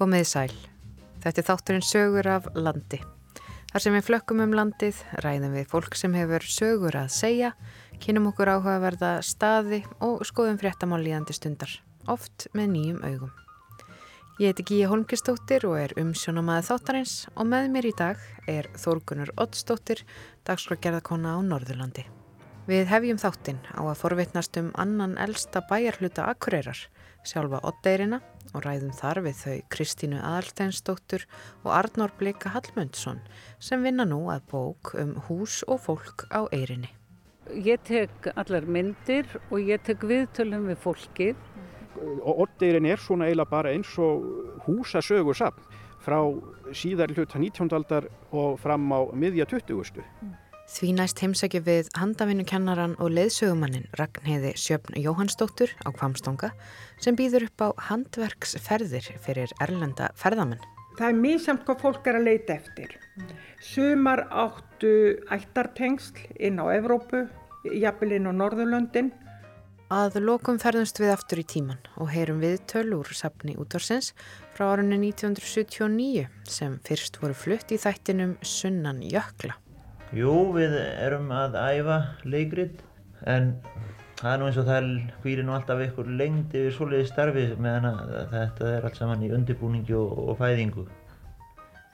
Komiði sæl. Þetta er þátturinn sögur af landi. Þar sem við flökkum um landið, ræðum við fólk sem hefur sögur að segja, kynum okkur áhugaverða staði og skoðum fréttamál líðandi stundar, oft með nýjum augum. Ég heiti Gíja Holmkistóttir og er umsjónamaði þáttarins og með mér í dag er Þórgunur Oddstóttir, dagskrágerðarkona á Norðurlandi. Við hefjum þáttinn á að forvitnast um annan elsta bæjarhluta Akureyrar, sjálfa Oddeirina og ræðum þar við þau Kristínu Aðalsteinsdóttur og Arnór Bleika Hallmundsson sem vinna nú að bók um hús og fólk á Eirinni. Ég tek allar myndir og ég tek viðtölum við fólkið. Oddeirin er svona eiginlega bara eins og húsasögursafn frá síðar hluta 19. aldar og fram á miðja 20. Því næst heimsækju við handavinnukennaran og leiðsögumannin Ragnheiði Sjöfn Jóhannsdóttur á Kvamstonga sem býður upp á handverksferðir fyrir erlenda ferðamenn. Það er mísamt hvað fólk er að leita eftir. Sumar áttu ættartengsl inn á Evrópu, jafnvel inn á Norðurlöndin. Að lokum ferðumst við aftur í tíman og heyrum við töl úr safni útvarsins frá árunni 1979 sem fyrst voru flutt í þættinum Sunnan Jökla. Jú, við erum að æfa leikrit en það er nú eins og það hvílir nú alltaf ykkur lengd yfir svoleiði starfi meðan að þetta er allt saman í undirbúningi og, og fæðingu.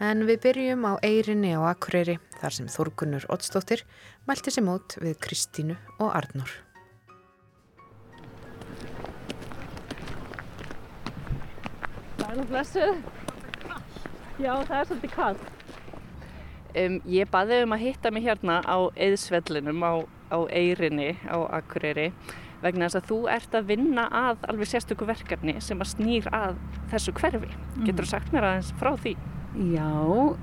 En við byrjum á Eirinni á Akureyri þar sem Þorgunur Ottsdóttir mælti sér mót við Kristínu og Arnór. Það er nú blessuð. Já, það er svolítið kallt. Um, ég baði um að hitta mig hérna á eðsvellinum á, á Eirinni á Akureyri vegna þess að þú ert að vinna að alveg sérstöku verkefni sem að snýr að þessu hverfi. Getur þú sagt mér aðeins frá því? Já,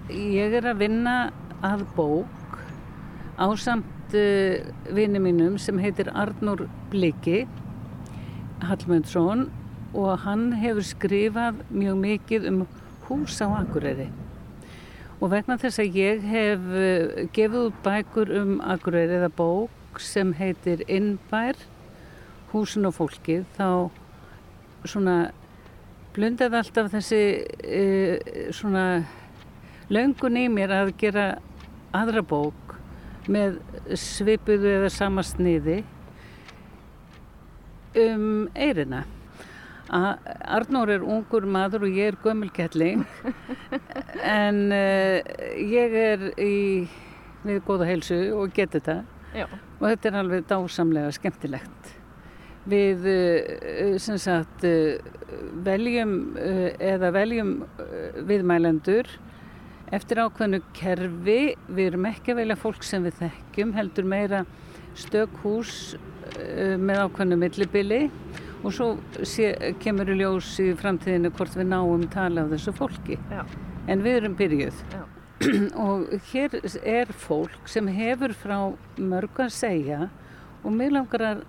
ég er að vinna að bók á samt uh, vinni mínum sem heitir Arnur Bliki Hallmundsson og hann hefur skrifað mjög mikið um hús á Akureyri. Og vegna þess að ég hef uh, gefið út bækur um Akureyri eða bók sem heitir Innbær, húsin og fólkið, þá svona blundaði alltaf þessi uh, svona löngun í mér að gera aðra bók með svipuðu eða sama sniði um eirina. Arnór er ungur maður og ég er gömulkettling en uh, ég er í við góða heilsu og get þetta Já. og þetta er alveg dásamlega skemmtilegt. Við uh, sem sagt uh, veljum eða veljum viðmælendur eftir ákveðnu kerfi. Við erum ekki að velja fólk sem við þekkjum heldur meira stök hús með ákveðnu millibili og svo sé, kemur í ljós í framtíðinu hvort við náum tala af þessu fólki. Já. En við erum byrjuð. Já. og hér er fólk sem hefur frá mörg að segja og mér langar,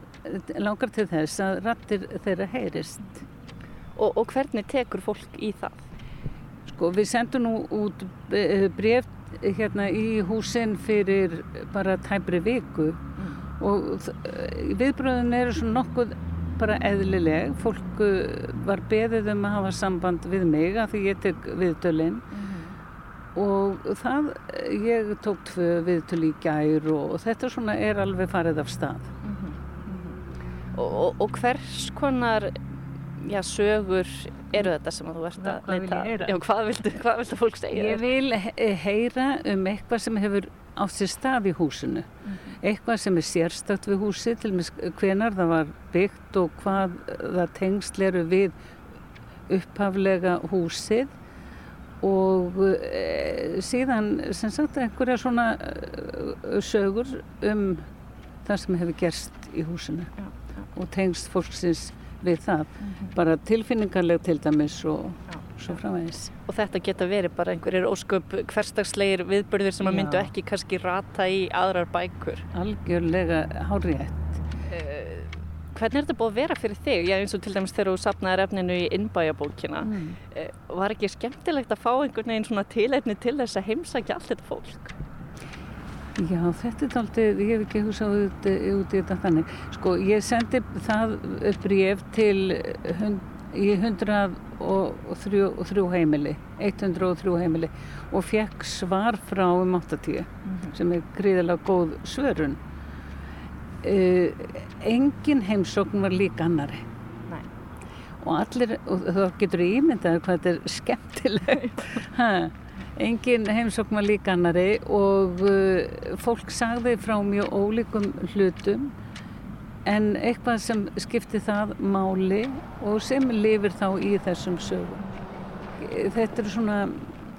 langar til þess að rattir þeirra heyrist. Og, og hvernig tekur fólk í það? Sko, við sendum nú út bref hérna í húsinn fyrir bara tæpri viku mm. og viðbröðin eru svona nokkuð bara eðlileg. Fólk var beðið um að hafa samband við mig af því ég tek viðtölinn mm -hmm. og það, ég tók tvö viðtöl í gær og, og þetta svona er alveg farið af stað. Mm -hmm. og, og, og hvers konar já, sögur eru þetta sem að þú ert að leita? Já, hvað viltu, hvað viltu fólk segja? Ég vil heyra um eitthvað sem hefur átt sér stað í húsinu. Mm -hmm. Eitthvað sem er sérstakt við húsi, til og með hvenar það var byggt og hvað það tengsleru við upphaflega húsið og e, síðan sem sagt einhverja svona e, sögur um það sem hefur gerst í húsinu já, já. og tengst fólksins við það. Mm -hmm. Bara tilfinningarleg til dæmis og já, svo framvegis. Og þetta geta verið bara einhverjir ósköp hverstagslegir viðbörðir sem að myndu ekki kannski rata í aðrar bækur. Algjörlega hárétt. Uh, hvernig er þetta búið að vera fyrir þig? Já eins og til dæmis þegar þú sapnaði efninu í innbæjabókina. Mm. Uh, var ekki skemmtilegt að fá einhvern veginn svona tilætni til þess að heimsækja allt þetta fólk? Já, þetta er aldrei, ég hef ekki hugsað út, út í þetta þannig. Sko, ég sendi það bref til hund, í 103 þrjú heimili, 103 heimili og fekk svar frá um 80 sem er gríðilega góð svörun. Uh, engin heimsókn var líka annari. Nei. Og allir, og þá getur ímyndaður hvað þetta er skemmtilegt. ha, engin heimsókn var líka annari og uh, fólk sagði frá mjög ólíkum hlutum en eitthvað sem skipti það máli og sem lifir þá í þessum sögum. Þetta eru svona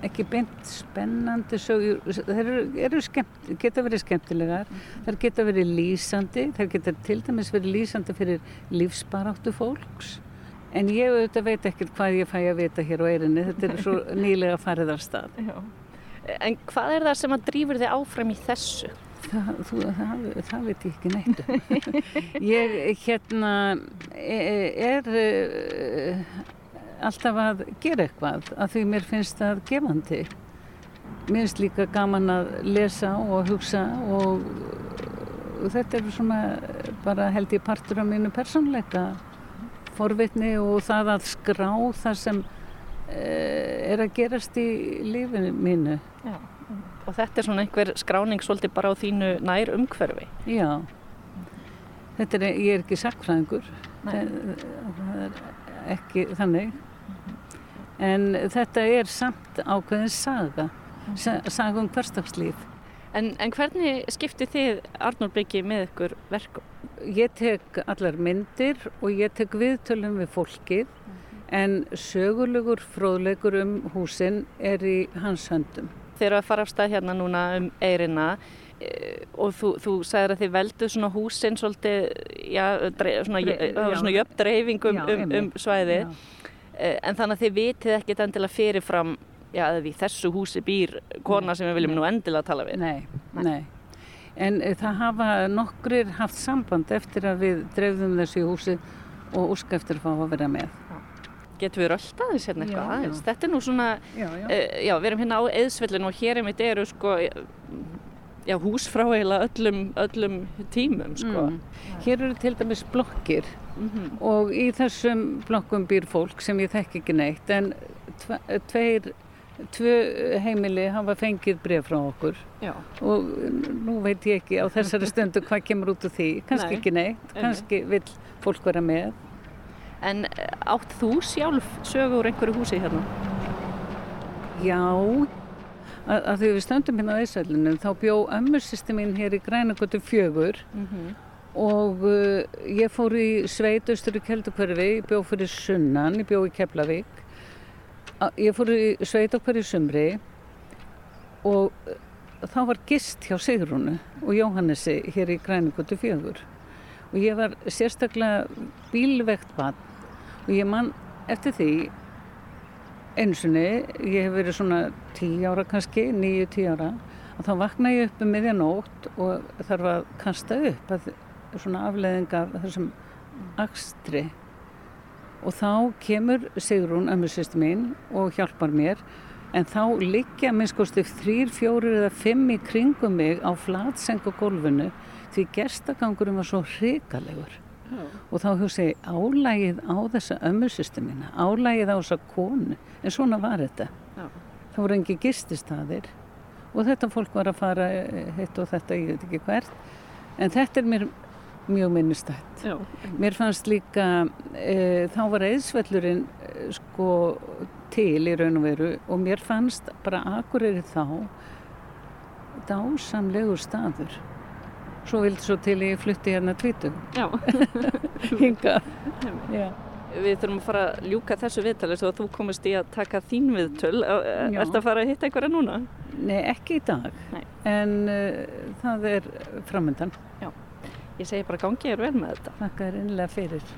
ekki beint spennandi sögur, þeir eru, eru skemmt, geta verið skemmtilegar, þær geta verið lýsandi, þær geta til dæmis verið lýsandi fyrir lífsbaráttu fólks en ég auðvitað veit ekkert hvað ég fæ að vita hér á eirinni, þetta er svo nýlega farið af stað. Já. En hvað er það sem að drýfur þig áfram í þessu? Það, þú, það, það veit ég ekki neitt um. ég hérna e- er, er alltaf að gera eitthvað að því mér finnst það gefandi mér finnst líka gaman að lesa og hugsa og, og þetta er svona bara held ég partur af mínu persónleika forvitni og það að skrá það sem eh, er að gerast í lífinu mínu Já. Og þetta er svona einhver skráning svolítið bara á þínu nær umhverfi. Já, þetta er, ég er ekki sakfræðingur, það, það er ekki þannig. En þetta er samt ákveðin saga, sa, saga um hverstagslíf. En, en hvernig skipti þið Arnór Byggi með ykkur verkum? Ég tek allar myndir og ég tek viðtölum við fólkið, en sögulegur fróðleikur um húsin er í hans höndum. Þeir eru að fara af stað hérna núna um Eirina eh, og þú, þú sagðir að þið veldu svona húsin svolítið, já, drei, svona, svona jöfn dreifing um, um, um svæði. Já. Eh, En þannig að þið vitið ekkit endilega fyrirfram, já, að í þessu húsi býr kona sem við viljum nú endilega tala við. Nei, nei. En e, það hafa nokkrir haft samband eftir að við dreifðum þessu húsi og að fá að vera með. Getum við rölda þess hérna eitthvað aðeins? Þetta er nú svona, Já, já. uh, já, við erum hérna á eðsvellinu og hér einmitt eru sko, já, hús frá eiginlega öllum, öllum tímum, sko. Mm. Hér eru til dæmis blokkir Mhm. og í þessum blokkum býr fólk sem ég þekki ekki neitt en tve, tveir, tvö heimili hafa fengið bref frá okkur Já. og nú veit ég ekki á þessari stundu hvað kemur út úr því, kannski Nei. ekki neitt, kannski vill fólk vera með. En eh, átt þú sjálf sögu úr einhverju húsi hérna? Já, að, að því við stöndum hérna á Ísælunum þá bjó ömmursýsti mín hér í Grænagötu fjögur og uh, ég fór í sveitustur í Keldukverfi, ég bjó fyrir sunnan, ég bjó í Keflavík. Ég fór í sveitukverfi sumri og uh, þá var gist hjá Sigrúnu og Jóhannesi hér í Grænagötu fjögur. Og ég var sérstaklega bílvegt bann og ég man eftir því einu sinni, ég hef verið svona tíu ára kannski, níu, tíu ára og þá vakna ég upp um miðjanótt og þarf að kasta upp að, svona afleðing af þessum akstri. Og þá kemur Sigrún, ömmursýsti mín og hjálpar mér. En þá liggja minnskosti þrýr, fjórir eða fimm í kringum mig á flatseng og gólfinu því gestagangurum var svo hrikalegur og þá hugsa ég álægið á þessa ömmursýstu mína, álægið á þessa konu, en svona var þetta. Já. Það voru engi gististaðir og þetta fólk var að fara eh, hitt og þetta, ég veit ekki hvert, en þetta er mér mjög minnistætt. Já. Mér fannst líka, e, þá var eðsvellurinn e, sko til í raun og veru og mér fannst bara Akureyri þá dásamlegur staður. Svo vildi svo til ég flutti hérna tvítum Já. hinga. Já. Við þurfum að fara að ljúka þessu viðtali svo að þú komist í að taka þín viðtöl. Já. Ertu að fara að hitta einhverja núna? Nei, ekki í dag, Nei. en uh, það er framöndan. Ég segi bara gangi er vel með þetta. Þakka þér innlega fyrir.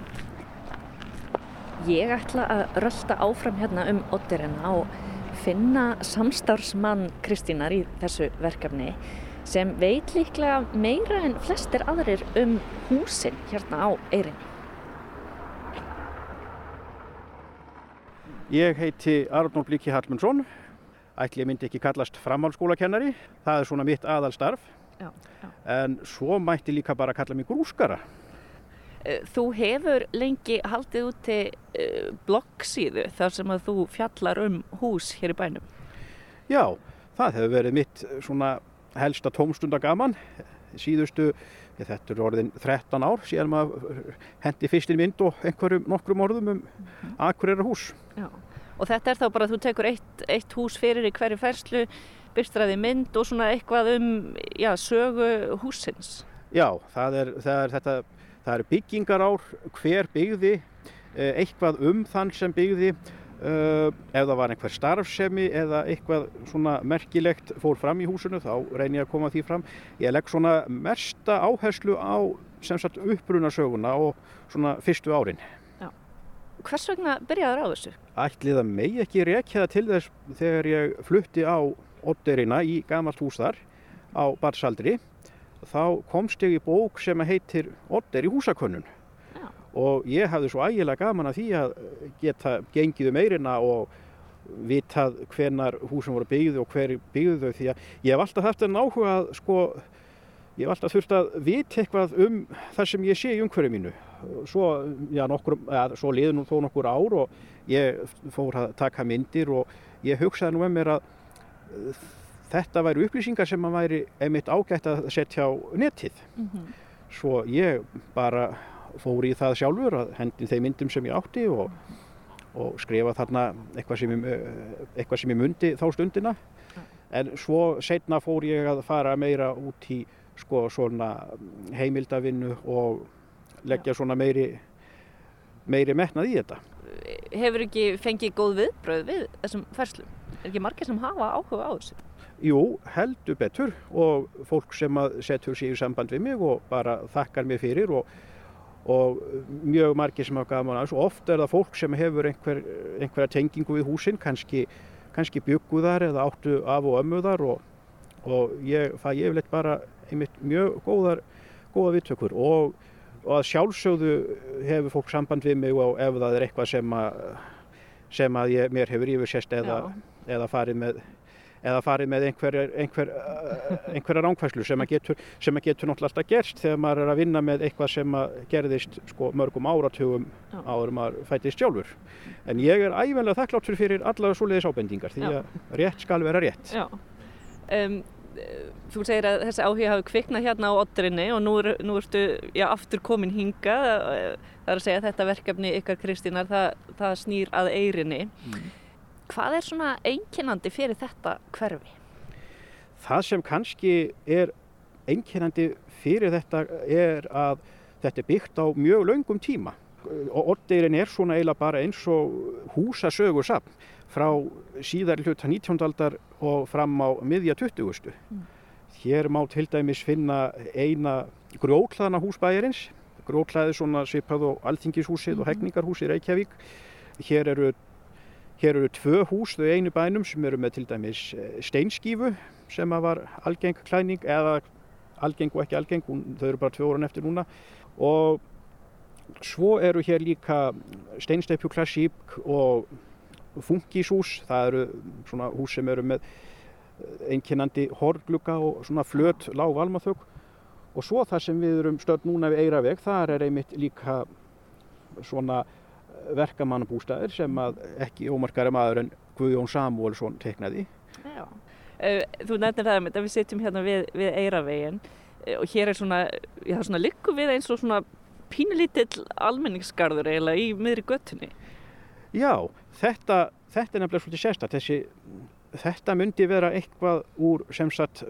Ég ætla að rölda áfram hérna um Otterina og finna samstarfsmann Kristínar í þessu verkefni sem veit líklega meira en flestir aðrir um húsin hérna á Eirinni. Ég heiti Arnór Blíki Hallmundsson. Ætli ég myndi ekki kallast framhaldsskólakennari. Það er svona mitt aðalstarf. Já, já. En svo mætti líka bara kalla mig grúskara. Eh, Þú hefur lengi haldið úti uh, bloggsíðu þar sem að þú fjallar um hús hér í bænum. Já, það hefur verið mitt eh, svona helsta tómstunda gaman. Síðustu, ég, þetta er orðin 13 ár síðan maður hendi fyrstin mynd og einhverjum nokkrum orðum um Akureyra hús. Já. Og þetta er þá bara að þú tekur eitt, eitt hús fyrir í hverju ferslu, byrstraði mynd og svona eitthvað um já, sögu húsins. Já, það er, það er, þetta, það er byggingarár, hver byggði, eh, eitthvað um þann sem byggði, uh, ef það var einhver starfsemi eða eitthvað svona merkilegt fór fram í húsinu, þá reynir ég að koma því fram. Ég legg svona mesta áherslu á sem sagt upprunasöguna og svona fyrstu árin. Hvers vegna byrjaður á þessu? Ætlið að megi ekki rekja það til þess þegar ég flutti á Odderina í gamalt hús þar á Barsaldri þá komst ég í bók sem heitir Odder í húsakönnun Já. Og ég hafði svo ægilega gaman að því að geta gengið um eirina og vitað hvenar húsum voru byggðu og hver byggðu þau því að ég hef alltaf haft en áhuga að sko ég hef alltaf þurft að vita eitthvað um það sem ég sé í umhverju mínu. Svo, já, nokkur, ja, svo liði nú þó nokkur ár og ég fór að taka myndir og ég hugsaði nú með mér að uh, þetta væri upplýsingar sem að væri einmitt ágætt að setja á netið. Svo ég bara fór í það sjálfur að hendi þeim myndum sem ég átti og, og skrifa þarna eitthvað sem, ég, eh, eitthvað sem ég mundi þá stundina en svo setna fór ég að fara meira út í sko svona heimildavinnu og leggja svona meiri meiri metnað í þetta Hefur ekki fengið góð viðbröð við þessum ferslum? Er ekki margir sem hafa áhuga á þessu? Jú, heldur betur og fólk sem setur sig í samband við mig og bara þakkar mér fyrir og, og mjög margir sem hafa gaman að þessu. Oft er það fólk sem hefur einhver, einhverja tengingu við húsin, kannski, kannski bygguðar eða áttu af og ömmuðar og, og ég fæ yfirleitt bara einmitt mjög góðar, góða viðtökur og, og að sjálfsögðu hefur fólk samband við mig og ef það er eitthvað sem að, sem að ég, mér hefur yfirsést eða, eða farið með eða farið með einhver, einhver, einhverja ránkvæslu sem að getur, sem að getur náttúrulega alltaf gerst þegar maður er að vinna með eitthvað sem að gerðist sko, mörgum áratugum Já. áður maður fættist sjálfur. En ég er ævenlega þakkláttur fyrir alla svoleiðis ábendingar því Já. að rétt skal vera rétt. Já. Um, þú segir að þessi áhuga hafi kviknað hérna á oddrinni og nú, er, nú ertu já, aftur komin hinga. Það er að segja að þetta verkefni ykkar Kristínar, það, það snýr að eirinni. Hvað er svona einkennandi fyrir þetta hverfi? Það sem kannski er einkennandi fyrir þetta er að þetta er byggt á mjög löngum tíma og Oddeyrin er svona eiginlega bara eins og húsasögursafn frá síðar hluta 19. aldar og fram á miðja 20. Hér má til dæmis finna eina grjóklaðana húsbæjarins grjóklaði svona svipað og alþingishúsið og hegningarhúsið Reykjavík hér eru Hér eru tvö hús, þau einu bænum sem eru með til dæmis eh, steinskífu sem var algeng klæning eða algeng og ekki algeng, þau eru bara tvö orðan eftir núna. Og svo eru hér líka steinstepju klassík og funkíshús, það eru svona hús sem eru með einkennandi horglugga og svona flöt lág valmaþögg og svo það sem við erum stödd núna við Eiraveg, þar er einmitt líka svona verkamannabústæðir sem að ekki ómarkari maður en Guðjón Samúelsson teiknaði. Já. Uh, þú nefnir það að við sitjum hérna við, við Eiravegin uh, og hér er svona, já svona liggum við eins og svona pínulítill almenningsgarður eiginlega í miðri göttunni. Já, þetta, þetta er nefnilega svolítið sérstætt. Þessi, þetta myndi vera eitthvað úr sem sagt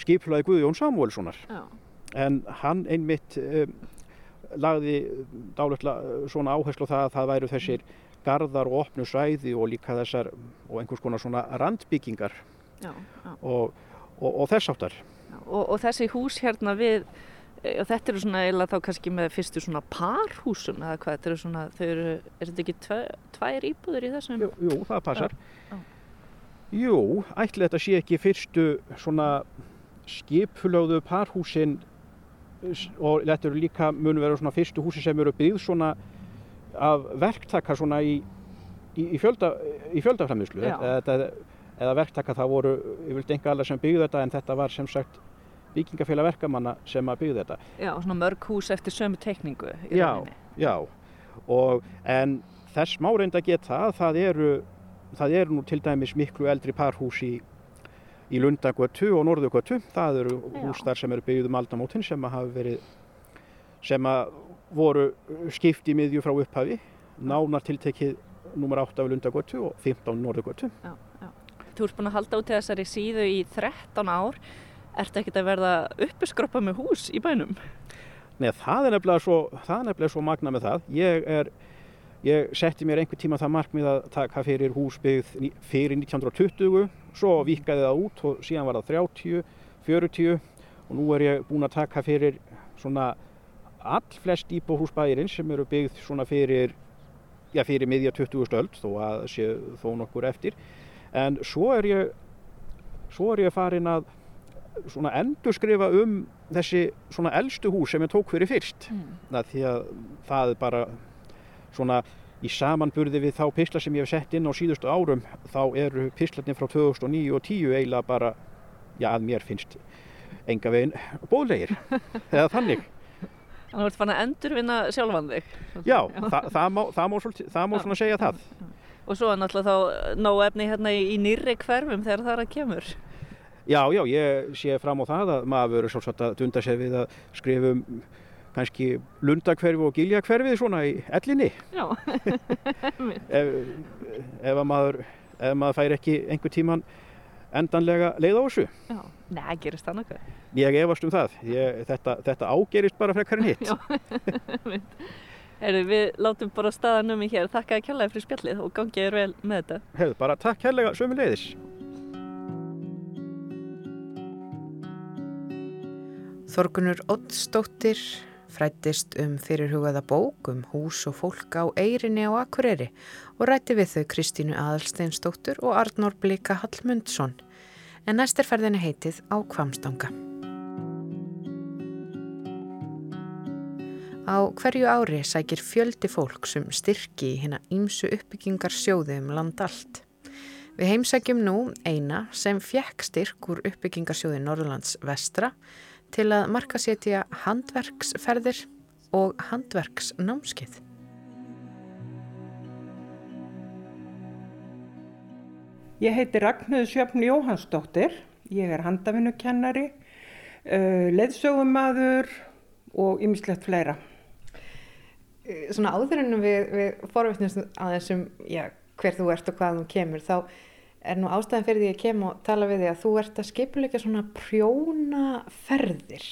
skipulaði Guðjón Samúelssonar Já. en hann einmitt um, lagði dálætla svona áherslu það að það væru þessir garðar og opnu svæði og líka þessar og einhvers konar svona randbyggingar Já, já. og, og, og þess áttar. Og, og þessi hús hérna við, e, og þetta eru svona eiginlega þá kannski með fyrstu svona parhúsum eða hvað, þetta eru svona, þau eru, er þetta ekki tve, tvær íbúður í þessum? Jú, jú það passar. Já, Jú, ætli þetta sé ekki fyrstu svona skipulögðu parhúsin s- og þetta eru líka mun vera svona fyrstu húsi sem eru byggð svona af verktaka svona í, í, í, fjölda, í fjöldaframlýslu Já. eða, eða verktaka það voru, ég vildi enga allar sem byggðu þetta en þetta var sem sagt byggingafélag verkamanna sem að byggja þetta. Já, svona mörg hús eftir sömu teikningu í Já, rauninni. já, og en þess má reynda geta að það eru, það eru nú til dæmis miklu eldri parhús í, í Lundagötu og Norðugötu. Það eru Já. hús þar sem eru byggð um aldamótin sem að hafa verið, sem að voru skipt í miðju frá upphafi, nánar tiltekið nummer 8 af Lundagötu og 15 Norðugötu. Já, já. Þú ert búin að halda út þessari síðu í 13 ár. Ertu ekkert að verða uppiskroppa með hús í bænum? Nei, það er nefnilega svo, það nefnilega svo magna með það. Ég er, ég setti mér einhver tíma það markmið að taka fyrir húsbyggð fyrir 1920, svo vikaði það út og síðan var það 30, 40 og nú er ég búinn að taka fyrir svona allflest íbúhúsbæðirinn sem eru byggð svona fyrir, já fyrir miðja 20. öld þó að sé þó nokkur eftir. En svo er ég, svo er ég farin að svona endurskrifa um þessi svona eldstu hús sem ég tók fyrir fyrst Mm. að því að það bara svona í samanburði við þá pisla sem ég hef sett inn á síðustu árum þá eru pislarnir frá 2009 og 10 eiginlega bara, já að mér finnst enga veginn bóðlegir eða þannig. Þannig að þú ert fann að endurvinna sjálfan þig. Já, það, það má, það má, það má svona segja það. Og svo er náttúrulega þá nóg efni hérna í, nýrri hverfum þegar það er að kemur. Já, já, ég sé fram á það að maður verður svolítið að dunda sér við að skrifa um kannski lundakverfi og giljakverfi svona í ellinni Já, ef, ef að maður ef maður fær ekki einhver tíman endanlega leið á þessu. já. Nei, gerist það nokkuð. Ég efast um það. Ég, þetta, þetta ágerist bara frekar en hitt. Já. Heyrðu, við látum bara staðan um í hér. Þakka að kjallaði fyrir spjallið og gangið er vel með þetta. Hefðu bara takk hérlega sömu leiðis. Þorgunur Oddsdóttir frættist um fyrirhugaða bók um hús og fólk á Eyrinni á Akureyri og rætti við þau Kristínu Aðalsteinsdóttur og Arnór Blika Hallmundsson. En næst er ferðinni heitið á Kvamstanga. Á hverju ári sækir fjöldi fólk sem styrki í hérna ímsu uppbyggingar sjóði um land allt. Við heimsækjum nú eina sem fjekk styrk úr uppbyggingarsjóði Norðurlands vestra til að markasetja handverksferðir og handverksnámskeið. Ég heiti Ragnhildur Sjöfn Jóhannsdóttir, ég er handavinnukennari, uh, leiðsögumadur og ymmislegt fleira. Svona áður en við, við forvittnumst að þessum, já, hver þú ert og hvað þú kemur, þá er nú ástæðan fyrir því að ég kem og tala við því að þú ert að skipuleika svona prjónaferðir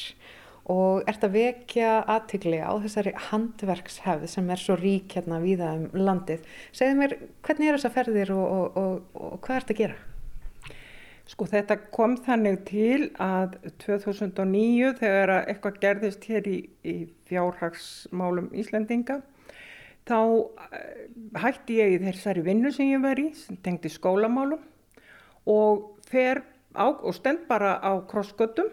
og ert að vekja aðtigli á þessari handverkshefð sem er svo rík hérna víða um landið. Segðu mér, hvernig er þessa ferðir og, og, og, og hvað ert að gera? Sko þetta kom þannig til að 2009 þegar að eitthvað gerðist hér í, í fjárhagsmálum Íslendinga þá eh, hætti ég í þessari vinnu sem ég var í sem tengdi skólamálum og á og stend bara á krossgötum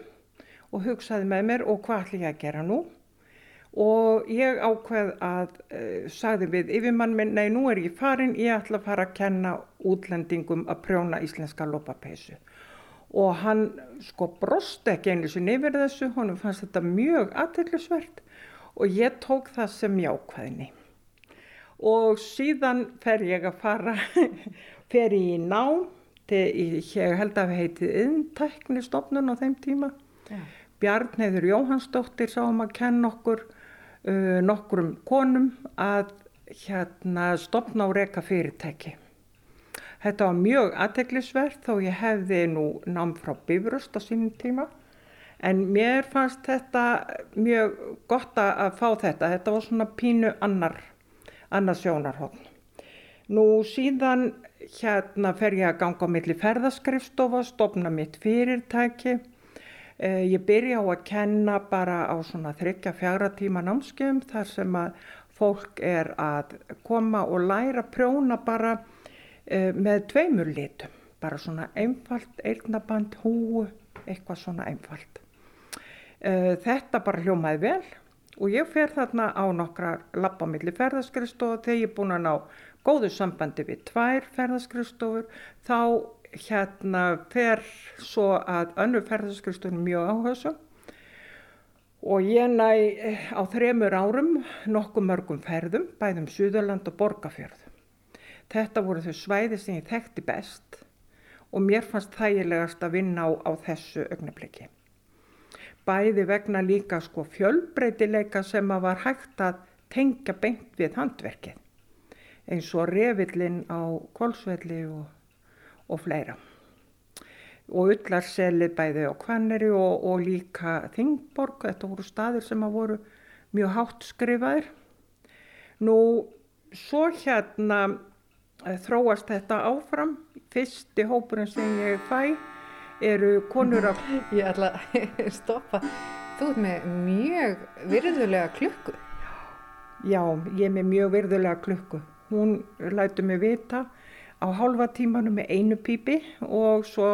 og hugsaði með mér og hvað ætla ég að gera nú? Og ég ákveð að uh, sagði við yfirmann minn, nei nú er ég farin, ég ætla að fara að kenna útlendingum að prjóna íslenska lópapeysu og hann sko brosti ekki einu sinni yfir þessu, honum fannst þetta mjög aðteglisvert og ég tók það sem jákvæðni og síðan fer ég að fara, fer ég í nám, til, ég held að við heitið inntæknistofnun á þeim tíma. Já. Bjarnheður Jóhannsdóttir sáum að kenna okkur uh, nokkrum konum að hérna stopna og reka fyrirtæki. Þetta var mjög aðteglisvert þó ég hefði nú nám frá Bifröst á sínum tíma en mér fannst þetta mjög gott að fá þetta. Þetta var svona pínu annar, annar sjónarhóðn. Nú síðan hérna fer ég að ganga á milli ferðaskrifstofa, stopna mitt fyrirtæki. Eh, Ég byrja á að kenna bara á svona þryggja fjagra tíma námskeiðum þar sem að fólk er að koma og læra prjóna bara eh, með tveimur litum. Bara svona einfalt, eirnaband, húu, eitthvað svona einfalt. Eh, Þetta bara hljómaði vel og ég fer þarna á nokkra lappa milli ferðaskrifstofa þegar ég er búin að ná góðu sambandi við tvær ferðaskrifstofur þá hérna fer svo að önnu ferðarskristunum mjög áhersum og ég næ eh, á þremur árum nokkuð mörgum ferðum, bæðum Suðurland og Borgafjörð. Þetta voru þau svæði sem ég þekkti best og mér fannst þægilegast að vinna á, á þessu augnabliki. Bæði vegna líka sko fjölbreytileika sem að var hægt að tengja beint við handverkið eins og revillin á Kolsvelli og, og fleira. Og ullarselið bæði á Kvanneri og, og líka Þingborg, þetta voru staðir sem að voru mjög hátt skrifaðir. Nú, svo hérna eh, þróast þetta áfram. Fyrsti hópurinn sem ég fæ eru konur af... Ég ætla að stoppa. Þú ert með mjög virðulega klukku. Já, ég er með mjög virðulega klukku. Hún lætu mig vita á hálfa tímanu með einu pípi og svo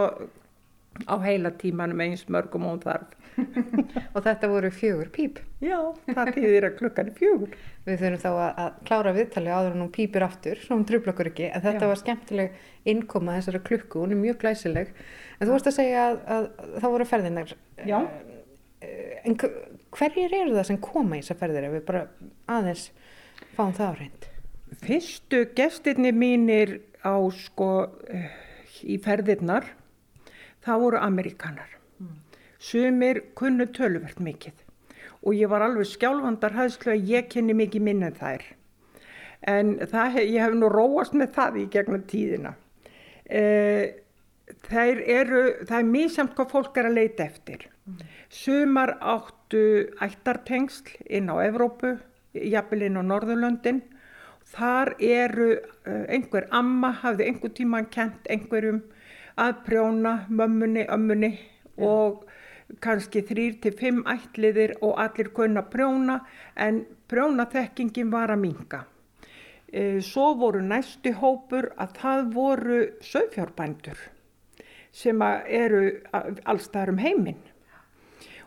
á heila tímanu með eins mörgum og þarf. og þetta voru fjögur píp. Já, það týðir að klukkan er fjögur. Við þurfum þá að, að klára viðtali áður en hún pípir aftur, svo hún trubla okkur ekki. En þetta Já. var skemmtileg innkoma þessara klukku, hún er mjög glæsileg. En þú vorust að segja að, að, að þá voru ferðinar. Já. Eh, en hverjir eru það sem koma í þessar ferðir ef við bara aðeins fáum það á reynd? Fyrstu gestirni mínir á sko eh, í ferðirnar það voru amerikanar. Sumir kunnu töluvert mikið og ég var alveg skjálfandar hæðslu að ég kynni mikið minn en þær. En það, ég hef nú róast með það í gegnum tíðina. Eh, það eru, það er mísamt hvað fólk er að leita eftir. Sumar áttu ættartengsl inn á Evrópu, jafnvel inn á Norðurlöndin Þar eru uh, einhver amma, hafði einhver tíman kent einhverjum að prjóna mömmunni, ömmunni og kannski þrýr til fimm ætliðir og allir kunna prjóna en prjónaþekkingin var að minga. E, svo voru næstu hópur að það voru sögfjárbændur sem eru allstaðar um heiminn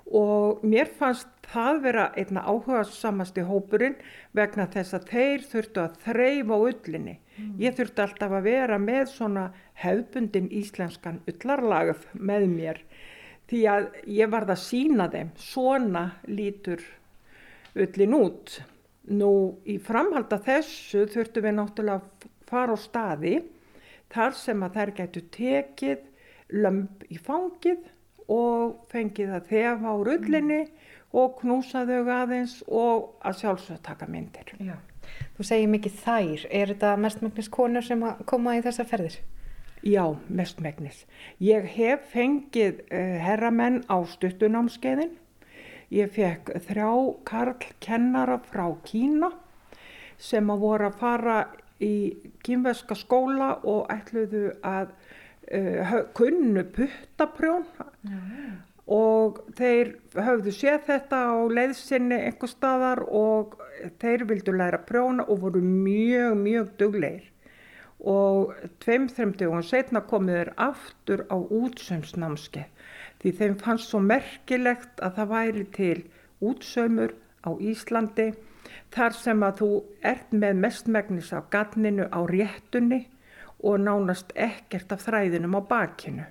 og mér fannst það vera einna áhuga samasti hópurinn vegna þess að þeir þurftu að þreyfa ullinni. Mm. Ég þurfti alltaf að vera með svona hefbundin íslenskan ullarlagð með mér því að ég varð að sína þeim, svona lítur ullin út. Nú í framhalda þessu þurftu við náttúrulega að fara á staði þar sem að þær getur tekið lömp í fangið og fengið að þefa á rullinni og knúsa þau aðeins og að sjálfsög taka myndir. Já. Þú segir mikið þær, er þetta mestmægnis konur sem koma í þessa ferðir? Já, mestmægnis. Ég hef fengið uh, herramenn á stuttunámskeiðin. Ég fekk þrjá karl kennara frá Kína sem að voru að fara í kínveska skóla og ætluðu að uh, kunnu puttaprjón og þeir höfðu séð þetta á leiðsynni einhver staðar og þeir vildu læra prjóna og voru mjög, mjög dugleir og tveim þremdugum setna komið þeir aftur á útsömsnámski því þeim fannst svo merkilegt að það væri til útsömur á Íslandi þar sem að þú ert með mestmægnis á ganninu á réttunni og nánast ekkert af þræðinum á bakinu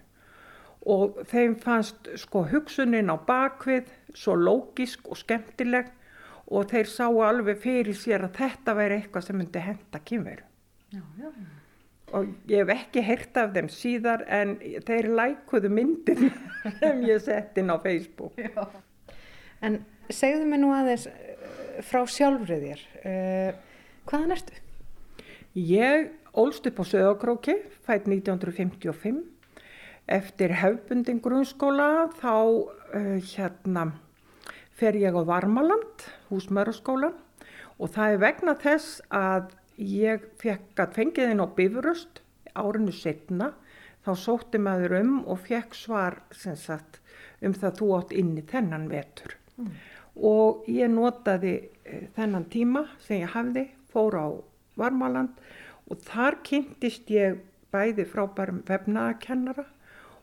og þeim fannst sko hugsunin á bakvið svo lógisk og skemmtileg og þeir sá alveg fyrir sér að þetta væri eitthvað sem myndi henda kynveru. Og ég hef ekki heyrt af þeim síðar en þeir lækuðu myndin sem ég sett inn á Facebook. Já. En segðu mig nú aðeins eh, frá sjálfrið þér. Uh, hvaðan ertu? Ég ólst upp á Söðakróki, fætt 1955 Eftir hefbundin grunnskóla þá uh, hérna fer ég á Varmaland, húsmöraskólan og það er vegna þess að ég fekk að fengið inn á Bifuröst árinu setna þá sótti maður um og fekk svar sagt, um það þú átt inn í þennan vetur. Mm. og ég notaði uh, þennan tíma sem ég hafði, fór á Varmaland og þar kynntist ég bæði frábærum vefnaðakennara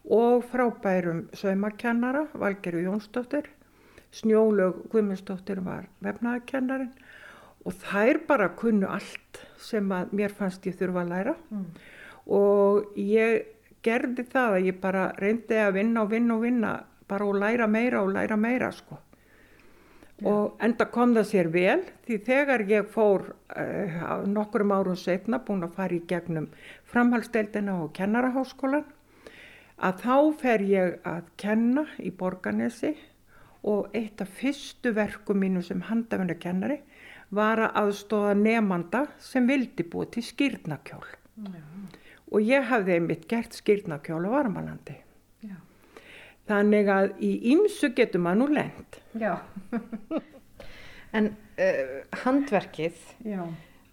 og frábærum saumakennara, Valgeru Jónsdóttir, Snjólög Guðmundsdóttir var vefnaðakennarin og þær bara kunnu allt sem að mér fannst ég þurfa að læra mm. og ég gerði það að ég bara reyndi að vinna og vinna og vinna bara og læra meira og læra meira sko. Og enda kom það sér vel því þegar ég fór uh, nokkurum árum setna búin að fara í gegnum framhaldsdeildina og kennaraháskólan að þá fer ég að kenna í Borganesi og eitt af fyrstu verkum mínu sem handafinna kennari var að aðstóða nefnanda sem vildi búið til skýrnakjól. Já. Og ég hafði einmitt gert skýrnakjól á Varmalandi. Já. Þannig að í ymsu getur maður nú lend. Já. en uh, handverkið, Já.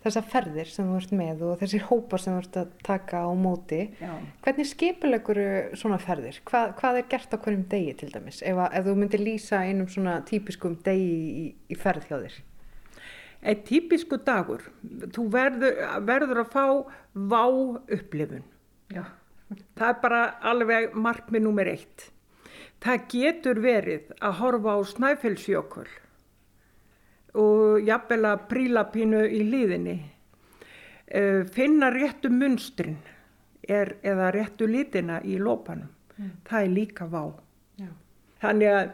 þessar ferðir sem þú ert með og þessir hópar sem þú ert að taka á móti, Já. hvernig skipulegur svona ferðir? Hva, hvað er gert á hverjum degi til dæmis? Ef, að, ef þú myndir lýsa einum svona típiskum degi í, í ferð hjá þér? Eitt típisku dagur, þú verður, verður að fá vá upplifun. Já. Það er bara alveg markmið nummer eitt. Það getur verið að horfa á snæfellsjökul og jafnvel að príla pínu í hlýðinni. Uh, finna réttu munstrin er, eða réttu lítina í lópanum. Mm. Það er líka vá. Já. Þannig að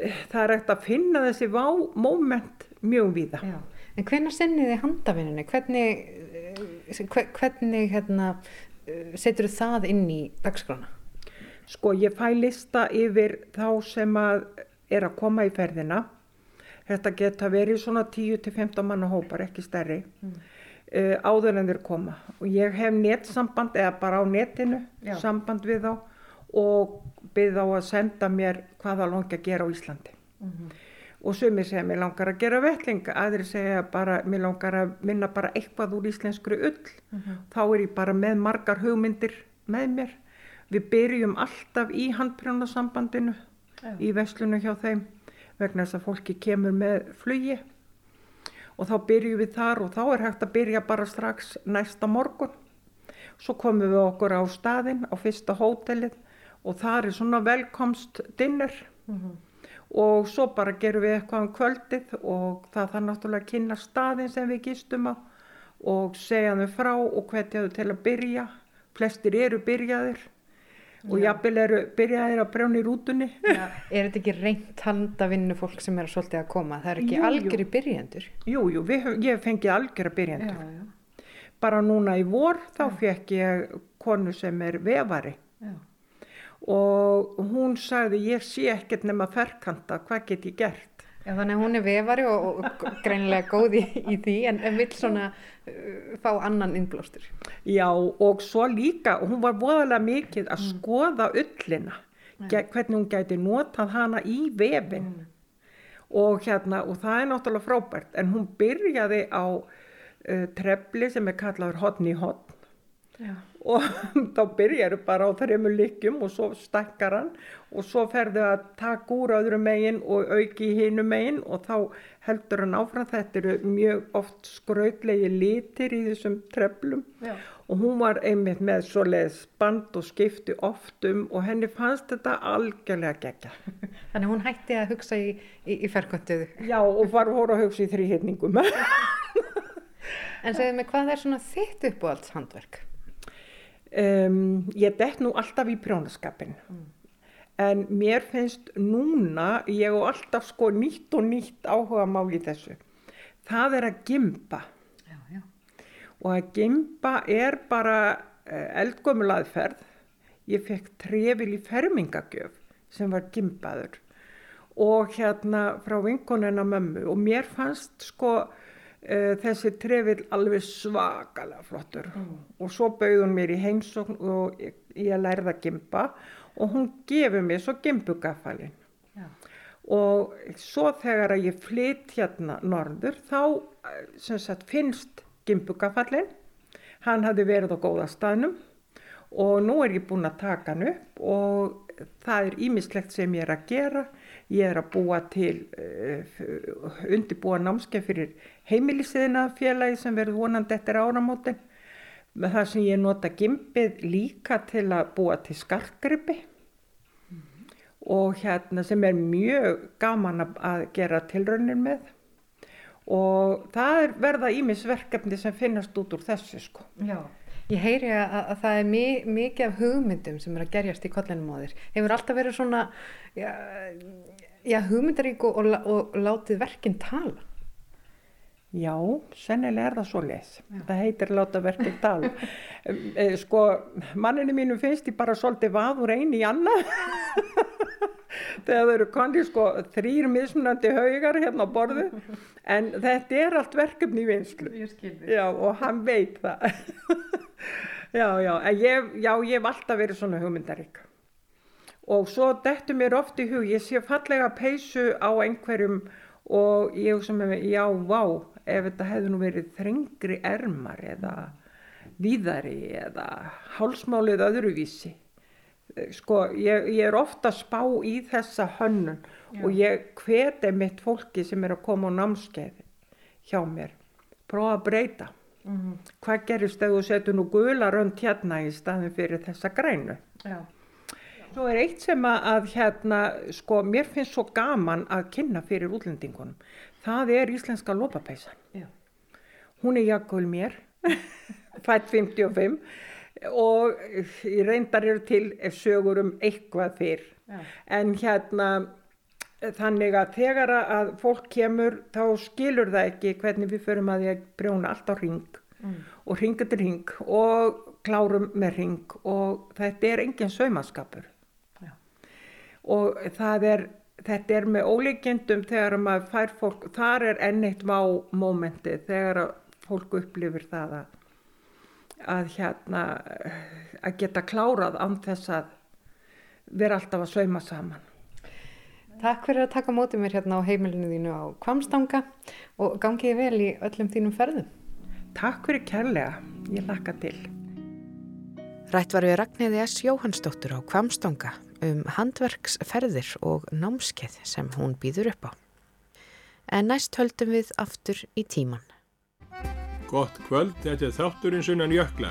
eh, það er eftir að finna þessi vá móment mjög víða. Já. En hvernig senniði handafinninni? Hvernig, eh, hvernig hérna, setur það inn í dagskrána? Sko ég fæ lista yfir þá sem að er að koma í ferðina. Þetta geta verið svona 10-15 manna hópar, ekki stærri, mm. uh, áður en þeir koma. Og ég hef nettsamband eða bara á netinu Já. samband við þá og byrð á að senda mér hvaða langi að gera á Íslandi. Mm -hmm. Og sumir segja mér langar að gera velling, aðri segja bara mér langar að minna bara eitthvað úr íslenskri ull. Mm -hmm. Þá er ég bara með margar hugmyndir með mér Við byrjum alltaf í handbrjónasambandinu í veslunu hjá þeim vegna þess að fólki kemur með flugi og þá byrjum við þar og þá er hægt að byrja bara strax næsta morgun. Svo komum við okkur á staðin á fyrsta hótelið og það er svona velkomst dinner mm -hmm. Og svo bara gerum við eitthvað um kvöldið og það þarf náttúrulega að kynna staðin sem við gistum á og segja þau frá og hvetja þau til að byrja. Flestir eru byrjaðir og jafnvel eru byrjaðir að brjóna í rútunni Já, Er þetta ekki reynt handavinnu fólk sem er svolítið að koma? Það er ekki algjör í byrjandur? Jú, jú, ég fengi algjör að byrjandur já. bara núna í vor þá fekk ég konu sem er vefari og hún sagði ég sé ekkert nema ferkanta, hvað get ég gert? Já, þannig að hún er vefari og, og greinilega góð í, í því en, en vill svona uh, fá annan innblástur. Já og svo líka, hún var voðalega mikið að mm. skoða öllina, ja. hvernig hún gæti notað hana í vefin mm. og hérna og það er náttúrulega frábært en hún byrjaði á uh, trefli sem er kallaður hotni hotn og þá byrjar þau bara á þreymur likjum og svo stakkar hann. Og svo ferðu að taka úr öðru megin og auki hínu megin og þá heldur hann áfram. Þetta eru mjög oft skrautlegi litir í þessum treflum. Já. og hún var einmitt með svo leiðs band og skipti oft um og henni fannst þetta algjörlega gegja Þannig hún hætti að hugsa í, í, í ferkvöntuðu Já og var voru að hugsa í þrýhinningum En segðu mig hvað er svona þitt uppáhalds handverk? Um, ég dett nú alltaf í prjónaskapin mm. en mér finnst núna, ég og alltaf sko nýtt og nýtt áhuga mál í þessu. Það er að gimpa. Já, já. og að gimpa er bara uh, eldgömmul aðferð. Ég fekk trefil í fermingagjöf sem var gimpaður. Og hérna frá vinkonina mömmu. Og mér fannst sko þessi trefill alveg svakalega flottur. Mm. og svo bauð hún mér í heimsókn og ég, lærði að gimpa. Og hún gefið mér svo gimpugafalinn ja. og svo þegar að ég flytt hérna norður þá eh, sagt, finnst gimpugafallinn hann hafði verið á góða staðnum. Og nú er ég búin að taka hann upp og það er ímislegt sem ég er að gera Ég er að búa til uh, undirbúa námskeið fyrir heimilisiðina félagi sem verður vonandi eftir áramótin. Með það sem ég nota gimpið líka til að búa til skarkgrippi mm -hmm. og hérna sem er mjög gaman að gera tilraunin með. Og það er verða ímisverkefni sem finnast út úr þessu sko. Já, Ég heyri að, að það er mi mikið af hugmyndum sem er að gerjast í kollinum á þér. Hefur alltaf verið svona já, já, hugmyndarík og, og, og látið verkinn tala? Já, sennilega er það svo leið. Það heitir láta verkinn tala. Eh, sko, manninu mínu finnst ég bara svolítið vaður eini í annað. Þegar þau eru konni sko þrýr mismunandi haugar hérna á borðu. En þetta er allt verkefni í vinslu. Já, og hann veit það. já, já, ég, já, ég hef alltaf verið svona hugmyndarík. Og svo dettur mér oft í hug, ég sé fallega peysu á einhverjum og ég með mig, já, vá, ef þetta hefði nú verið þrengri ermar eða víðari eða hálsmálið öðruvísi. Sko, ég, ég er ofta spá í þessa hönnun og ég hveti mitt fólki sem er að koma á námskeið hjá mér, prófa að breyta. Hvað gerist ef þú setur nú gula rönd hérna í staðin fyrir þessa grænu? Já. Svo er eitt sem að, hérna, sko, mér finnst svo gaman að kynna fyrir útlendingunum. Það er íslenska lopapeysan. Já. Hún er jakkuð mér, fætt 55 og í reyndar eru til sögur um eitthvað fyrr. Já. En hérna, þannig að þegar að fólk kemur þá skilur það ekki hvernig við förum að því að brjóna allt á ring og ring eftir ring og klárum með ring og þetta er engin saumaskapur. Já. Og er, þetta er með ólíkjendum þegar maður fær fólk, þar er enn eitt vá mómenti þegar fólk upplifir það að, að hérna, að geta klárað án þess að vera alltaf að sauma saman. Takk fyrir að taka mótið mér hérna á heimilinu þínu á Kvamstanga og gangið vel í öllum þínum ferðum. Takk fyrir kærlega, ég lakka til. Rætt var við Ragnhiði S. Jóhannsdóttur á Kvamstanga um handverksferðir og námskeið sem hún býður upp á. En næst höldum við aftur í tíman. Gott kvöld, þetta er þátturinn sunnan jökla.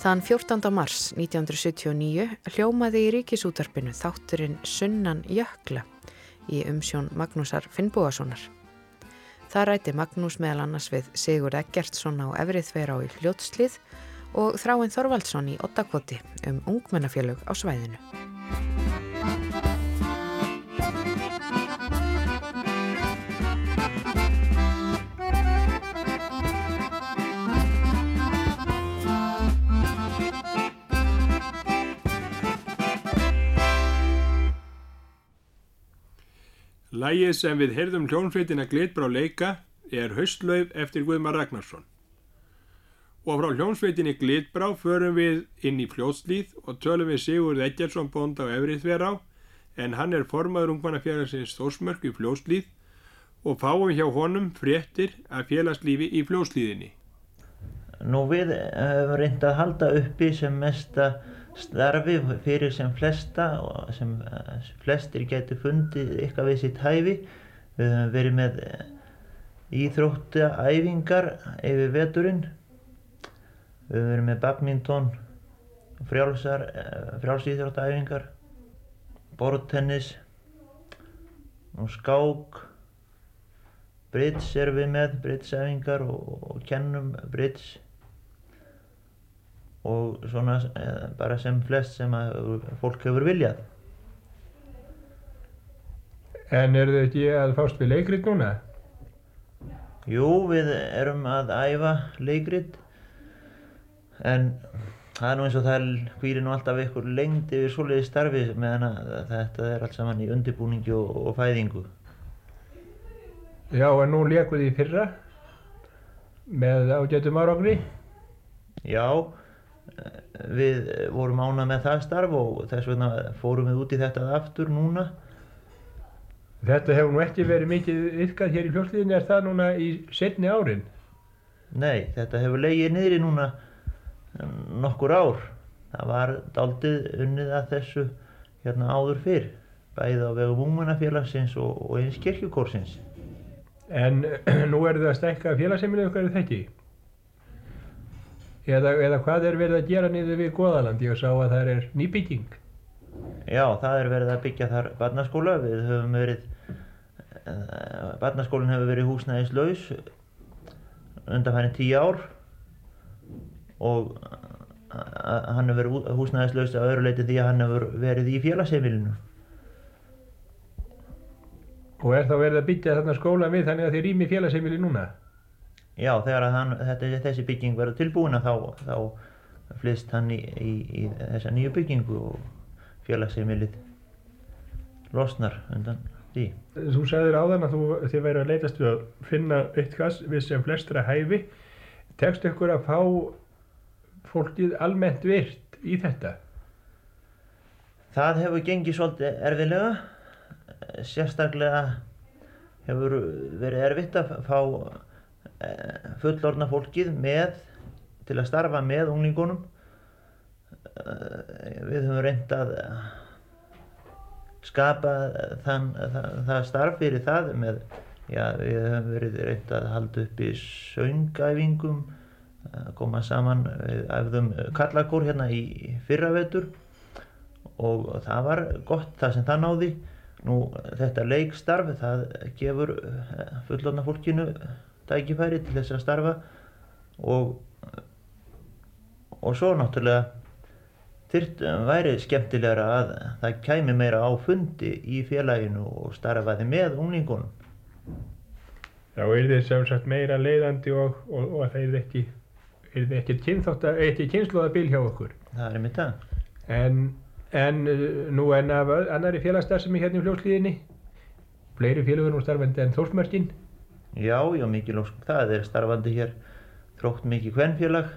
Þann 14. mars 1979 hljómaði í ríkisútarpinu þátturinn Sunnan Jökla í umsjón Magnúsar Finnbúasonar. Það ræti Magnús meðal annars við Sigur Eggertsson á Efrið Þverá í Hljótslið og Þráinn Þorvaldsson í Ottakvoti um ungmennafélög á svæðinu. Lægið sem við heyrðum hljónfleitina Glitbrá leika er Haustlauf eftir Guðmar Ragnarsson. Og frá hljónsveitinni Glitbrá förum við inn í fljótslýð og tölum við Sigurð Eggertsson bónd á Efrið Þverá en hann er formaður ungmannafélagsins Þórsmörk í fljótslýð og fáum hjá honum fréttir af félagslífi í fljótslýðinni. Nú við höfum reynd að halda uppi sem mesta starfi fyrir sem flesta og sem eh, flestir getur fundið eitthvað við sitt hæfi. Við höfum verið með íþróttaæfingar yfir veturinn. Við höfum verið með badminton, frjálsar, eh, bortennis og skák. Bridge erum við með, bridgeæfingar og, og kennum bridge og svona eh, bara sem flest sem að fólk hefur viljað. En eru þau ekki að fást við leikrit núna? Jú, við erum að æfa leikrit en það er nú eins og það hvílir nú alltaf ykkur lengd yfir svoleiði starfi meðan að þetta er allt saman í undirbúningi og, og fæðingu. Já, en nú leikum þið í fyrra með ágættum árangri. Já, við vorum ánað með það starf og þess vegna fórum við út í þetta aftur núna. Þetta hefur nú ekki verið mikið ykkar hér í fljótslíðinni, er það núna í setni árin? Nei, þetta hefur legið niðri núna nokkur ár. Það var daldið unnið að þessu hérna áður fyrr, bæðið á vegum ungmennafélagsins og, og eins kirkjukórsins. En nú eru þið að stækka félagsheimilið okkar er þetta ekki? Eða, eða hvað er verið að gera niður við Goðaland? Ég sá að það er nýbygging. Já, það er verið að byggja þar barnaskóla. Við höfum verið, uh, barnaskólinn hefur verið húsnæðislaus undanfærin tíu ár og að hann hefur verið húsnæðislaust að öðru leiti því að hann hefur verið í félagsheimilinu. Og er þá verið að byggja þarna skóla við þannig að þið rými félagsheimili núna? Já, þegar hann, þetta, þessi bygging verður tilbúina þá, þá flyst hann í, í, í þessa nýju byggingu og félagsheimilið losnar undan því. Þú sagðir áðan að þú, þið væri að leitast við að finna eitthvað við sem flestra hæfi. Tekst ykkur að fá fólkið almennt virt í þetta? Það hefur gengið svolítið erfilega. Sérstaklega hefur verið erfitt að fá fullorna fólkið með til að starfa með unglingunum. Eh, við höfum reynd að skapa þann, það, það starf fyrir það með, já, við höfum verið reynd að halda upp í söngæfingum að koma saman við æfðum kallakór hérna í fyrravetur og það var gott það sem það náði nú þetta leikstarf það gefur eh, fullorna fólkinu tækifæri til þess að starfa og og svo náttúrulega þyrt væri skemmtilegra að það kæmi meira á fundi í félaginu og starfaði með unglingunum. Já, er þið sem sagt meira leiðandi og, og, og það er ekki er þið ekki kynþátt að ekki kynnslóðabil hjá okkur. Það er einmitt það. En, en uh, nú en af annari félagsstarfsemi hérna í fljóðslíðinni fleiri félagur nú starfandi en þórsmörkin Já, já, mikið lóskum það er starfandi hér þrótt mikið kvennfélag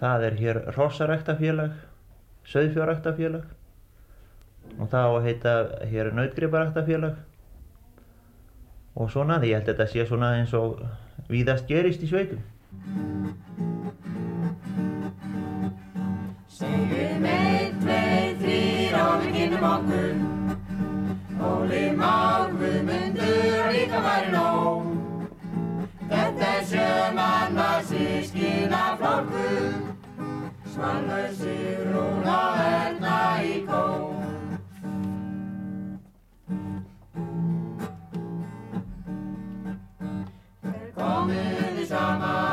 það er hér rossaræktafélag söðfjóræktafélag og það á að heita hér nautgriparæktafélag og svona því ég held að þetta sé svona eins og víðast gerist í sveitum. Segjum einn, tveir, þrýr og við kynum okkur. Óli Már, Væri nóg. Þetta er sjömanna sískina flokkur Svanlaug Sigrún og Erna í kó Þeir komuði saman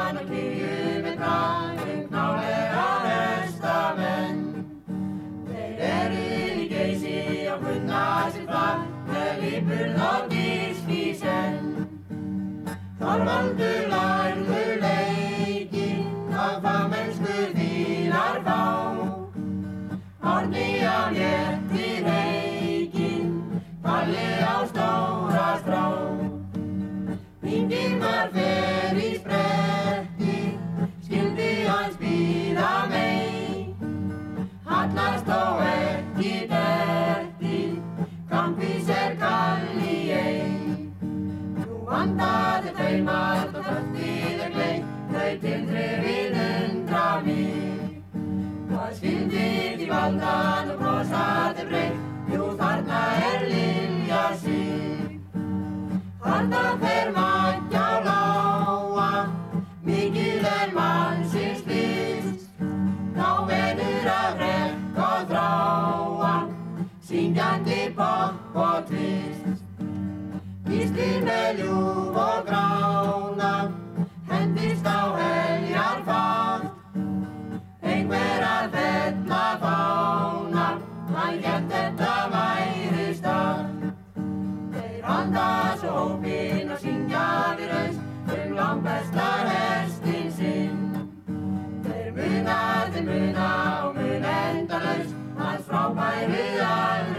Þorvaldur lærður leikinn og fagmennsku þínar fá. Horni á létti reikinn, palli á stóra strá. Vingirnar fer í spretti, skildi hans býða mei. Hallast þó ekki detti, Þau margt og föttið er gleið, þau tilþrifið undra mig. Hvað skildir því valdan og brosaði breytt, jú þarna er Lilja sig. Þarna fer mætt á lága, mikil er mannsins list. Þá venur að rekk og þráa, syngjandi popp og tvist. Gíslir með ljúf og grána, hendist á heljar fátt. Einhver að fella fána, hann gett þetta væri stað. Þeir handa svo hópinn og syngja við raust um langbesta hestin sinn. Þeir muna, þeir muna og mun endalaust hans frábæru alveginn.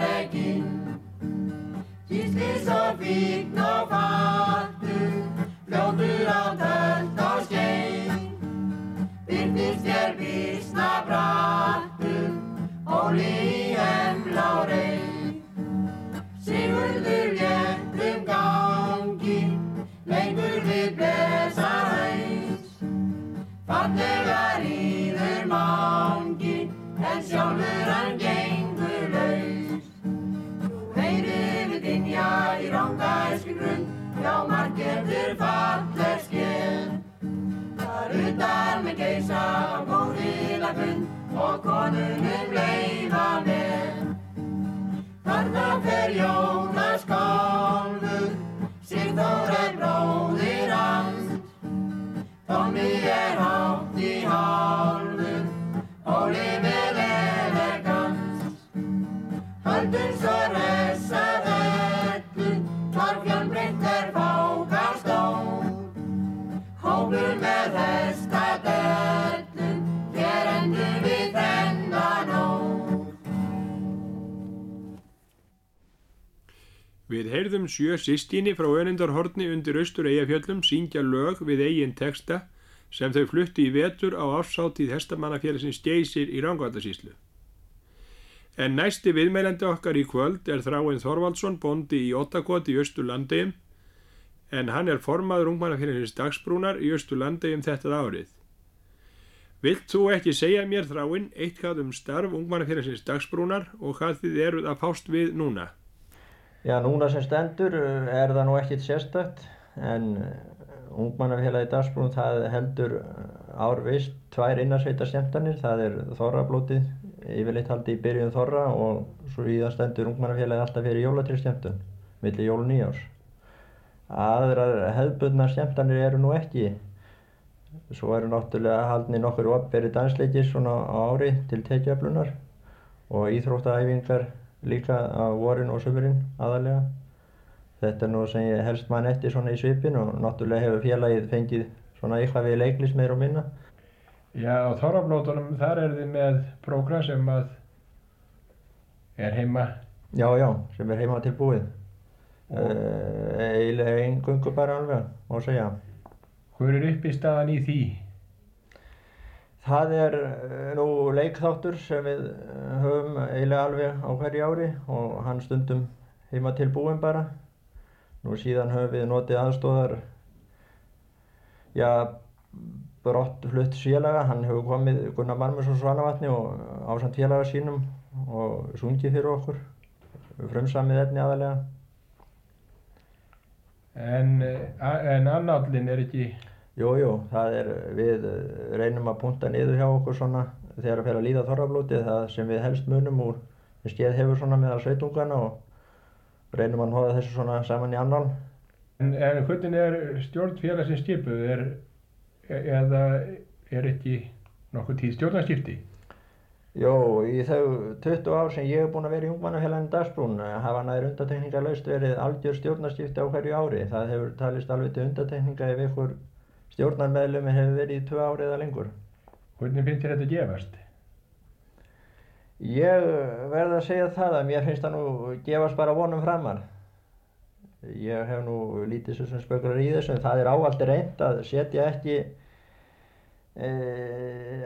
Gísli svo fíkn og fattur, fljótur á tölt og skein. Byrnist þér vísna brattur, óli í hemla og reyn. Sigurður léttum gangi, lengur við blesa hæs. Fallega ríður mangi, en sjálfur hann gengur langa æsku grunn hjá margefður falleg skinn. Þar utan með geisa góðila grunn og konunum leiða með. Þarna fer Jónas Kálfur, Sigþór er bróðir hans. Tómi er hátt í hálfur, Óli með elegans. Höldum svo reyð. Við heyrðum sjö sýstíni frá önundarhorni undir austur eigafjöllum syngja lög við eigin texta sem þau flutti í vetur á ásáttíð hestamannafélagsins geysir í Rangvardasíslu. En næsti viðmeilandi okkar í kvöld er Þráinn Þorvaldsson, bondi í Ottakot í Östurlandegjum, en hann er formaður ungmannafélagsins dagsbrúnar í Östurlandegjum þetta árið. Vilt þú ekki segja mér Þráinn eitthvað um starf ungmannafélagsins dagsbrúnar og hvað þið eruð að fást við núna? Já, núna sem stendur uh, er það nú ekkit sérstakt en uh, ungmannafélagi dagsbrún það heldur uh, árvist tvær innarsveita skemmtanir, það er þorrablótið yfirleitt haldi í byrjun þorra og svo íðan stendur ungmannafélagi alltaf fyrir jólatrýrskemmtun millir jól nýjárs. Aðrar hefðbundna skemmtanir eru nú ekki. Svo eru náttúrulega haldni nokkur opberi dansleikir svona á ári til tekjaflunar og íþróttaæfingar líka á vorin og sömurinn aðalega. Þetta er nú sem ég helst mann eftir svona í svipin og náttúrulega hefur félagið fengið svona eitthvað við leiklis meir og minna. Já, á Þorrablótunum þar er þið með prógram sem að er heima. Já, já, sem er heima tilbúið. Uh, eiginlega engungu bara alveg, má segja. Hver er upp í staðan í því? Það er uh, nú leikþáttur sem við uh, höfum eiginlega alveg á hverju ári og hann stundum heima tilbúin bara. Nú síðan höfum við notið aðstóðar, já, brott flutt félaga, hann hefur komið Gunnar Marmurs og Svanavatni og ásand félaga sínum og sungið fyrir okkur, frumsamið efni aðalega. En, en annállin er ekki... Jú, jú, það er, við reynum að punta niður hjá okkur svona þegar að fyrir að líða þorrablótið, það sem við helst munum úr, skeið hefur svona meðal sveitungana og reynum að hóða þessu svona saman í annál. En, en hvernig er stjórnfélagsins skipuð, er, eða er ekki nokkuð tíð stjórnarskipti? Jó, í þau 20 ár sem ég hef búin að vera í Ungmannafélaginu Dagsbrún hafa næri undatekninga laust verið algjör stjórnarskipti á hverju ári. Það hefur talist alveg til undatekninga ef ykkur stjórnarmeðlumi hefur verið í 2 ári eða lengur. Hvernig finnst þér þetta gefast? Ég verði að segja það að mér finnst það nú gefast bara vonum framar. Ég hef nú lítið svo sem spökular í þessu en það er ávallt reynd að setja ekki e,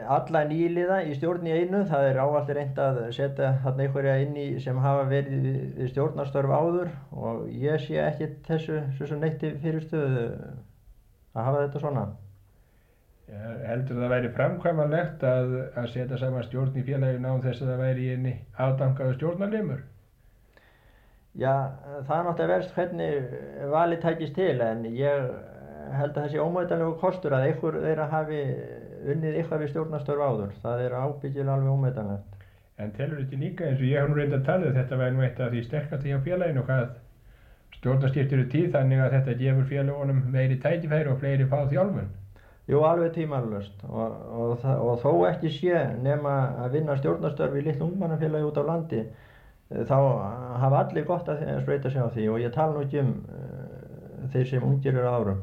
alla nýliða í stjórn í einu. Það er ávallt reynd að setja þarna einhverja inn í sem hafa verið við stjórnarstörf áður og ég sé ekki þessu svo sem neitti fyrirstöðu að hafa þetta svona. Ja, heldur það að væri framkvæmanlegt að, að setja saman stjórn í félaginu án þess að það væri í einni afdangaðu stjórnarlimur? Já, það er náttúrulega verst hvernig valið tækist til en ég held að þessi ómætanlegu kostur að einhver þeirra hafi unnið eitthvað við stjórnarstörf áður. Það er ábyggilega alveg ómætanlegt. En telur þetta líka eins og ég hef nú reyndað að tala þetta væri nú eitt af því sterkast í á félaginu hvað stjórnarskiptir eru tíð þannig að þetta gefur félagunum meiri tækifæri og fleiri fá þjálfun. Jú, alveg tímanlust og, og, og þó ekki sé nema að vinna stjórnarstörf í litlu ungmannafélagi út á landi þá hafa allir gott að spreita sig á því og ég tala nú ekki um uh, þeir sem ungir eru árum.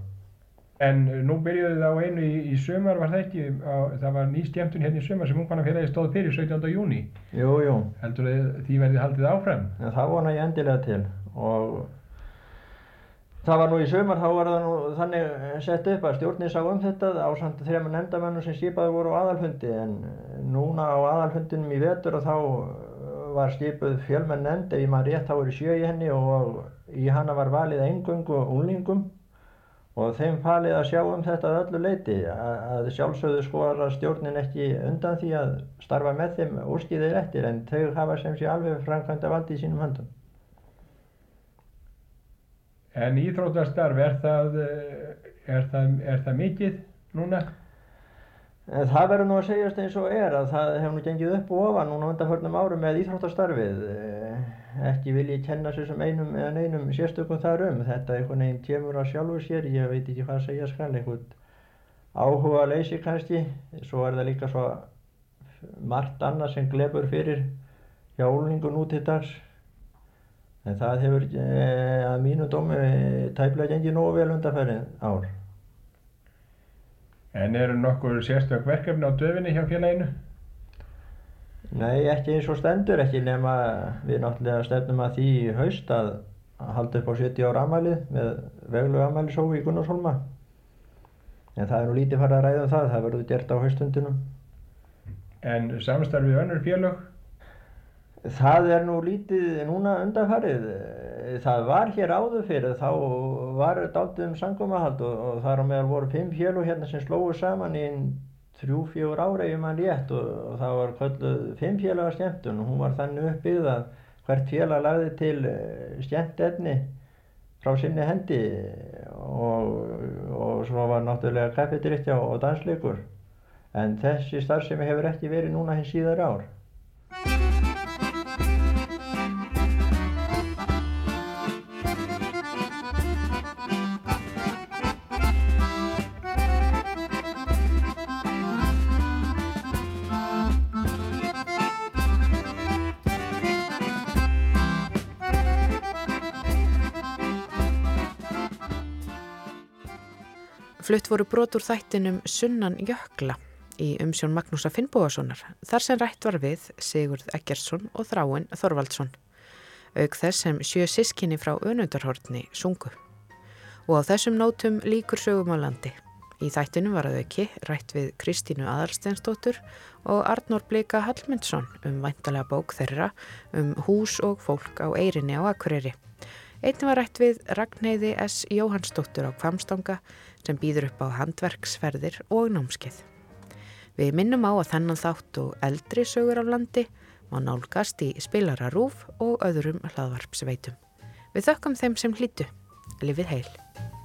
En nú byrjuðu það á einu í, í sömar var það ekki, á, það var ný stjæmtun hérna í sömar sem ungmannafélagi stóð fyrir 17. júni. Jú, jú. Heldur þið því verði haldið áfram? En það vona ég endilega til og það var nú í sömar þá var það nú þannig sett upp að stjórnir sá um þetta á samt þrejum nefndamennum sem skipaði voru á aðalfundi en núna á aðalfundinum í vetur og þá var skipuð fjölmenn nefnd, ef ég maður rétt þá eru sjö í henni og í hana var valið engöngu unglingum og þeim falið að sjá um þetta að öllu leiti að sjálfsögðu skora stjórnin ekki undan því að starfa með þeim úrskýðir eftir en þau hafa sem sé alveg framkvæmda valdi í sínum höndum. En íþróttastarf, er það, er það, er það mikið núna? En það verður nú að segjast eins og er að það hefur nú gengið upp og ofan núna undanförnum árum með íþróttastarfið. Ekki vil ég kenna sér sem einum eða neinum sérstökum þar um. Þetta einhvern veginn kemur að sjálfu sér, ég veit ekki hvað að segja skal, einhvern áhuga leysi kannski. Svo er það líka svo margt annað sem glebur fyrir hjá úlningu nú til dags. En það hefur að mínu dómi tæplega gengið nógu vel undanfærið ár. En eru nokkur sérstök verkefni á döfinni hjá félaginu? Nei, ekki eins og stendur, ekki nema við náttúrulega stefnum að því í haust að halda upp á 70 ára amælið með veglu amælisófi í Gunnarsholma. En það er nú lítið farið að ræða um það, það verður gert á haustundunum. En samstarfið önnur félög? Það er nú lítið núna undanfarið. Það var hér áður fyrir, þá var dálítið um sangumahald og, og þar á meðal voru fimm félög hérna sem slóðu saman í þrjú, fjögur ára ef mann rétt og, og það var kvölduð fimm félaga skemmtun og hún var þannig uppbyggð að hvert félag lagði til skemmt efni frá sinni hendi og, og svo var náttúrulega kaffedrykkja og dansleikur en þessi starfsemi hefur ekki verið núna hins síðar ár. Flutt voru brot úr þættinum Sunnan Jökla í umsjón Magnúsa Finnbóðarssonar, þar sem rætt var við Sigurð Eggersson og Þráin Þorvaldsson, auk þess sem sjö sískinni frá önundarhortni sungu. Og á þessum nótum líkur sögum á landi. Í þættinu var að auki rætt við Kristínu Aðalsteinsdóttur og Arnór Blika Hallmundsson um væntalega bók þeirra um hús og fólk á Eirinni á Akureyri. Einnig var rætt við Ragnheiði S. Jóhannsdóttur á Kvamstanga sem býður upp á handverksferðir og námskeið. Við minnum á að þennan þátt og eldri sögur af landi má nálgast í spilararúf og öðrum hlaðvarpsveitum. Við þökkum þeim sem hlýtu. Livið heil.